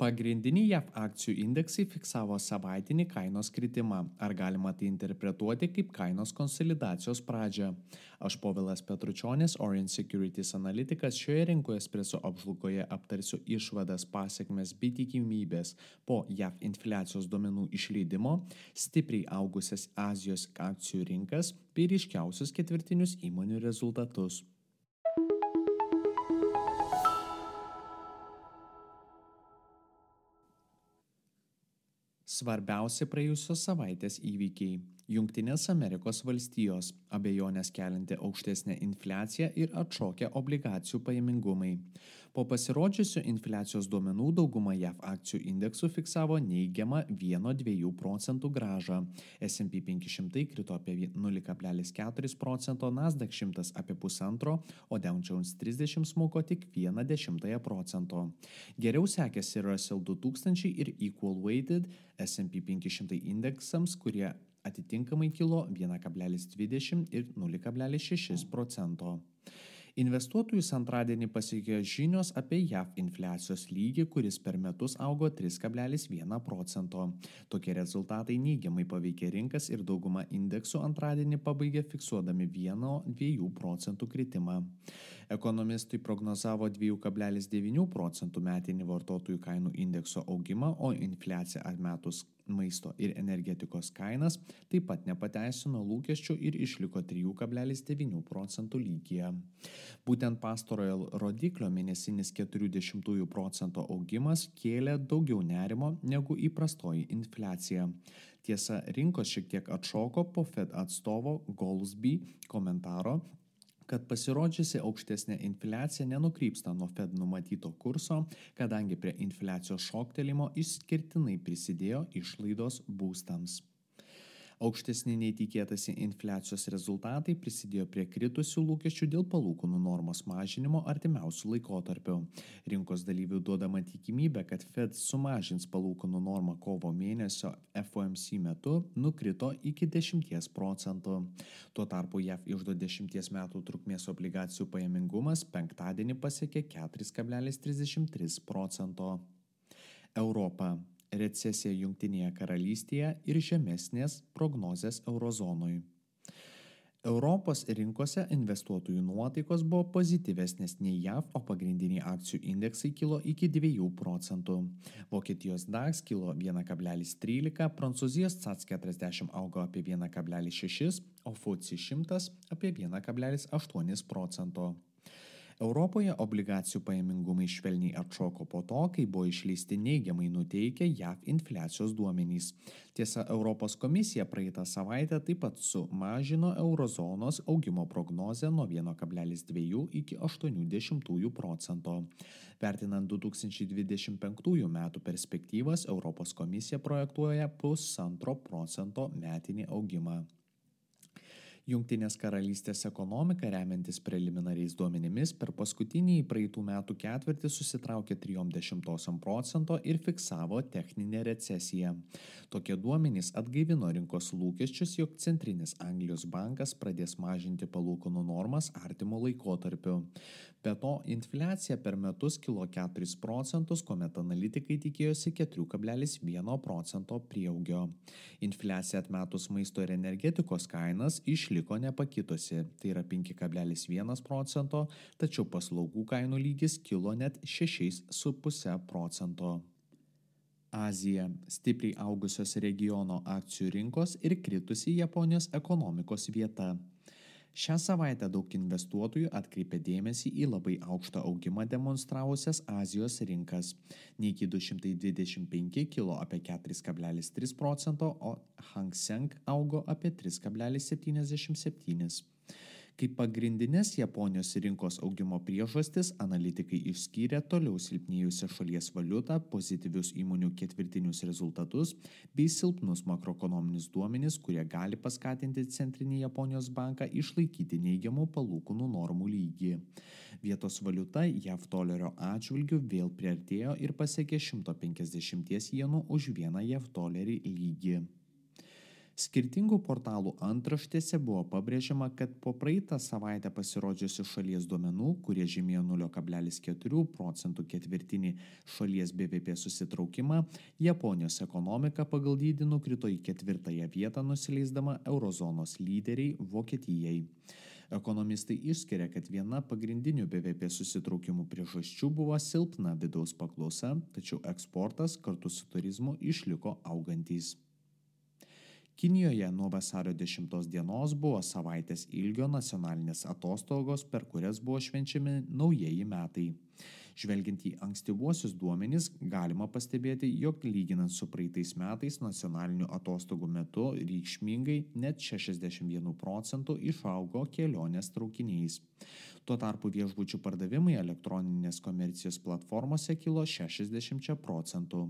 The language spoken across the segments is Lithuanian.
Pagrindiniai JAV akcijų indeksai fiksavo savaitinį kainos kritimą. Ar galima tai interpretuoti kaip kainos konsolidacijos pradžią? Aš Povilas Petručionis, Orient Securities analitikas, šioje rinkoje espreso apžlugoje aptarsiu išvadas, pasiekmes bei tikimybės po JAV infliacijos duomenų išleidimo, stipriai augusias Azijos akcijų rinkas bei ryškiausius ketvirtinius įmonių rezultatus. Svarbiausi praėjusios savaitės įvykiai - Junktinės Amerikos valstijos, abejonės kelinti aukštesnę infliaciją ir atšokę obligacijų paimingumai. Po pasirodžiusių infliacijos duomenų dauguma JAV akcijų indeksų fiksavo neigiamą 1-2 procentų gražą. S&P 500 krito apie 0,4 procento, Nasdaq 100 apie 1,5, o Dow Jones 30 smuko tik 1,1 procento. Geriau sekėsi Russell 2000 ir Equal Weighted S&P 500 indeksams, kurie atitinkamai kilo 1,20 ir 0,6 procento. Investuotojus antradienį pasiekė žinios apie JAV infliacijos lygį, kuris per metus augo 3,1 procento. Tokie rezultatai neigiamai paveikė rinkas ir dauguma indeksų antradienį pabaigė fiksuodami 1-2 procentų kritimą. Ekonomistai prognozavo 2,9 procentų metinį vartotojų kainų indekso augimą, o infliacija atmetus maisto ir energetikos kainas taip pat nepateisino lūkesčių ir išliko 3,9 procentų lygyje. Būtent pastarojo rodiklio mėnesinis 40 procento augimas kėlė daugiau nerimo negu įprastoji infliacija. Tiesa, rinkos šiek tiek atšoko po Fed atstovo Goldsby komentaro, kad pasirodžiusi aukštesnė infliacija nenukrypsta nuo Fed numatyto kurso, kadangi prie infliacijos šoktelimo išskirtinai prisidėjo išlaidos būstams. Aukštesni nei tikėtasi infliacijos rezultatai prisidėjo prie kritusių lūkesčių dėl palūkanų normos mažinimo artimiausių laikotarpių. Rinkos dalyvių duodama tikimybė, kad Fed sumažins palūkanų normą kovo mėnesio FOMC metu nukrito iki 10 procentų. Tuo tarpu JAV išdo 10 metų trukmės obligacijų pajamingumas penktadienį pasiekė 4,33 procento. Europa recesija Junktinėje karalystėje ir žemesnės prognozės eurozonui. Europos rinkose investuotojų nuotaikos buvo pozityvesnės nei JAV, o pagrindiniai akcijų indeksai kilo iki 2 procentų. Vokietijos DAX kilo 1,13, Prancūzijos CAC 40 augo apie 1,6, o FUCI 100 apie 1,8 procento. Europoje obligacijų pajamingumai švelniai atšoko po to, kai buvo išleisti neigiamai nuteikę JAV infliacijos duomenys. Tiesa, Europos komisija praeitą savaitę taip pat sumažino eurozonos augimo prognozę nuo 1,2 iki 80 procento. Vertinant 2025 metų perspektyvas, Europos komisija projektuoja pusantro procento metinį augimą. Junktinės karalystės ekonomika, remiantis preliminariais duomenimis, per paskutinį praeitų metų ketvirtį susitraukė 30 procento ir fiksavo techninę recesiją. Tokie duomenys atgaivino rinkos lūkesčius, jog Centrinis Anglijos bankas pradės mažinti palūkanų normas artimo laikotarpiu. Be to, infliacija per metus kilo 4 procentus, kuomet analitikai tikėjosi 4,1 procento prieaugio. Infliacija atmetus maisto ir energetikos kainas išliko nepakitusi, tai yra 5,1 procento, tačiau paslaugų kainų lygis kilo net 6,5 procento. Azija - stipriai augusios regiono akcijų rinkos ir kritusi Japonijos ekonomikos vieta. Šią savaitę daug investuotojų atkreipė dėmesį į labai aukštą augimą demonstravusias Azijos rinkas. Niki 225 kilo apie 4,3 procento, o Hang Seng augo apie 3,77. Kaip pagrindinės Japonijos rinkos augimo priežastis analitikai išskyrė toliau silpnėjusią šalies valiutą, pozityvius įmonių ketvirtinius rezultatus bei silpnus makroekonominius duomenis, kurie gali paskatinti Centrinį Japonijos banką išlaikyti neigiamų palūkanų normų lygį. Vietos valiuta JAV dolerio atžvilgių vėl priartėjo ir pasiekė 150 jenų už vieną JAV dolerį lygį. Skirtingų portalų antraštėse buvo pabrėžiama, kad po praeitą savaitę pasirodžiusių šalies duomenų, kurie žymėjo 0,4 procentų ketvirtinį šalies BVP susitraukimą, Japonijos ekonomika pagal dydį nukrito į ketvirtąją vietą, nusileisdama eurozonos lyderiai Vokietijai. Ekonomistai išskiria, kad viena pagrindinių BVP susitraukimų priežasčių buvo silpna vidaus paklausa, tačiau eksportas kartu su turizmu išliko augantys. Kinijoje nuo vasario 10 dienos buvo savaitės ilgio nacionalinės atostogos, per kurias buvo švenčiami naujieji metai. Žvelgiant į ankstyvuosius duomenys, galima pastebėti, jog lyginant su praeitais metais nacionalinių atostogų metu reikšmingai net 61 procentų išaugo kelionės traukiniais. Tuo tarpu viešbučių pardavimai elektroninės komercijos platformose kilo 60 procentų.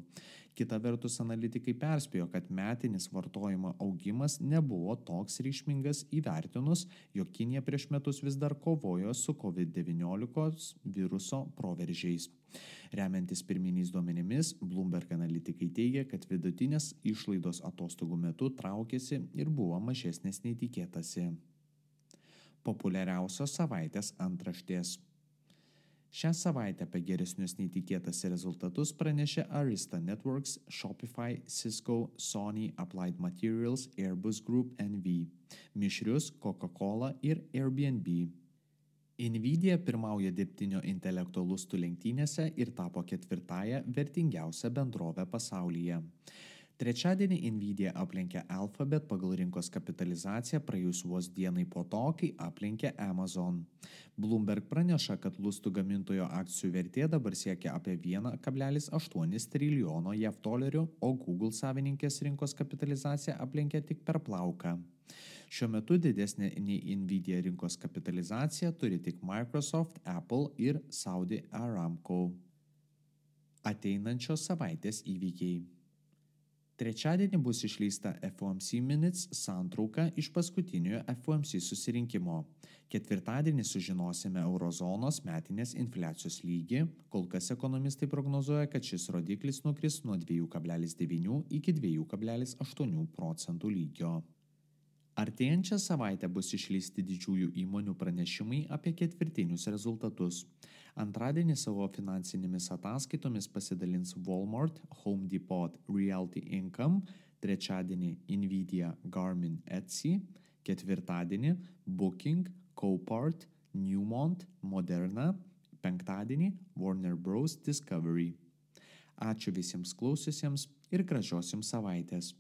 Kita vertus, analitikai perspėjo, kad metinis vartojimo augimas nebuvo toks reikšmingas įvertinus, jog Kinija prieš metus vis dar kovojo su COVID-19 viruso proveržiais. Remiantis pirminiais duomenimis, Bloomberg analitikai teigia, kad vidutinės išlaidos atostogų metu traukėsi ir buvo mažesnės nei tikėtasi populiariausios savaitės antraštės. Šią savaitę apie geresnius nei tikėtasi rezultatus pranešė Arista Networks, Shopify, Cisco, Sony, Applied Materials, Airbus Group NV, mišrius Coca-Cola ir Airbnb. Nvidia pirmauja dirbtinio intelekto lustų lenktynėse ir tapo ketvirtąją vertingiausią bendrovę pasaulyje. Trečiadienį Nvidia aplenkė Alphabet pagal rinkos kapitalizaciją praėjus vos dienai po to, kai aplenkė Amazon. Bloomberg praneša, kad lustų gamintojo akcijų vertė dabar siekia apie 1,8 trilijono JAV dolerių, o Google savininkės rinkos kapitalizacija aplenkė tik per plauką. Šiuo metu didesnė nei Nvidia rinkos kapitalizacija turi tik Microsoft, Apple ir Saudi Aramco. Ateinančios savaitės įvykiai. Trečiadienį bus išleista FOMC Minutes santrauka iš paskutiniojo FOMC susirinkimo. Ketvirtadienį sužinosime eurozonos metinės infliacijos lygį, kol kas ekonomistai prognozuoja, kad šis rodiklis nukris nuo 2,9 iki 2,8 procentų lygio. Artėjančią savaitę bus išleisti didžiųjų įmonių pranešimai apie ketvirtinius rezultatus. Antradienį savo finansinėmis ataskaitomis pasidalins Walmart, Home Depot, Realty Income, trečiadienį Nvidia, Garmin, Etsy, ketvirtadienį Booking, Copart, Newmont, Moderna, penktadienį Warner Bros. Discovery. Ačiū visiems klausiusiems ir gražios jums savaitės.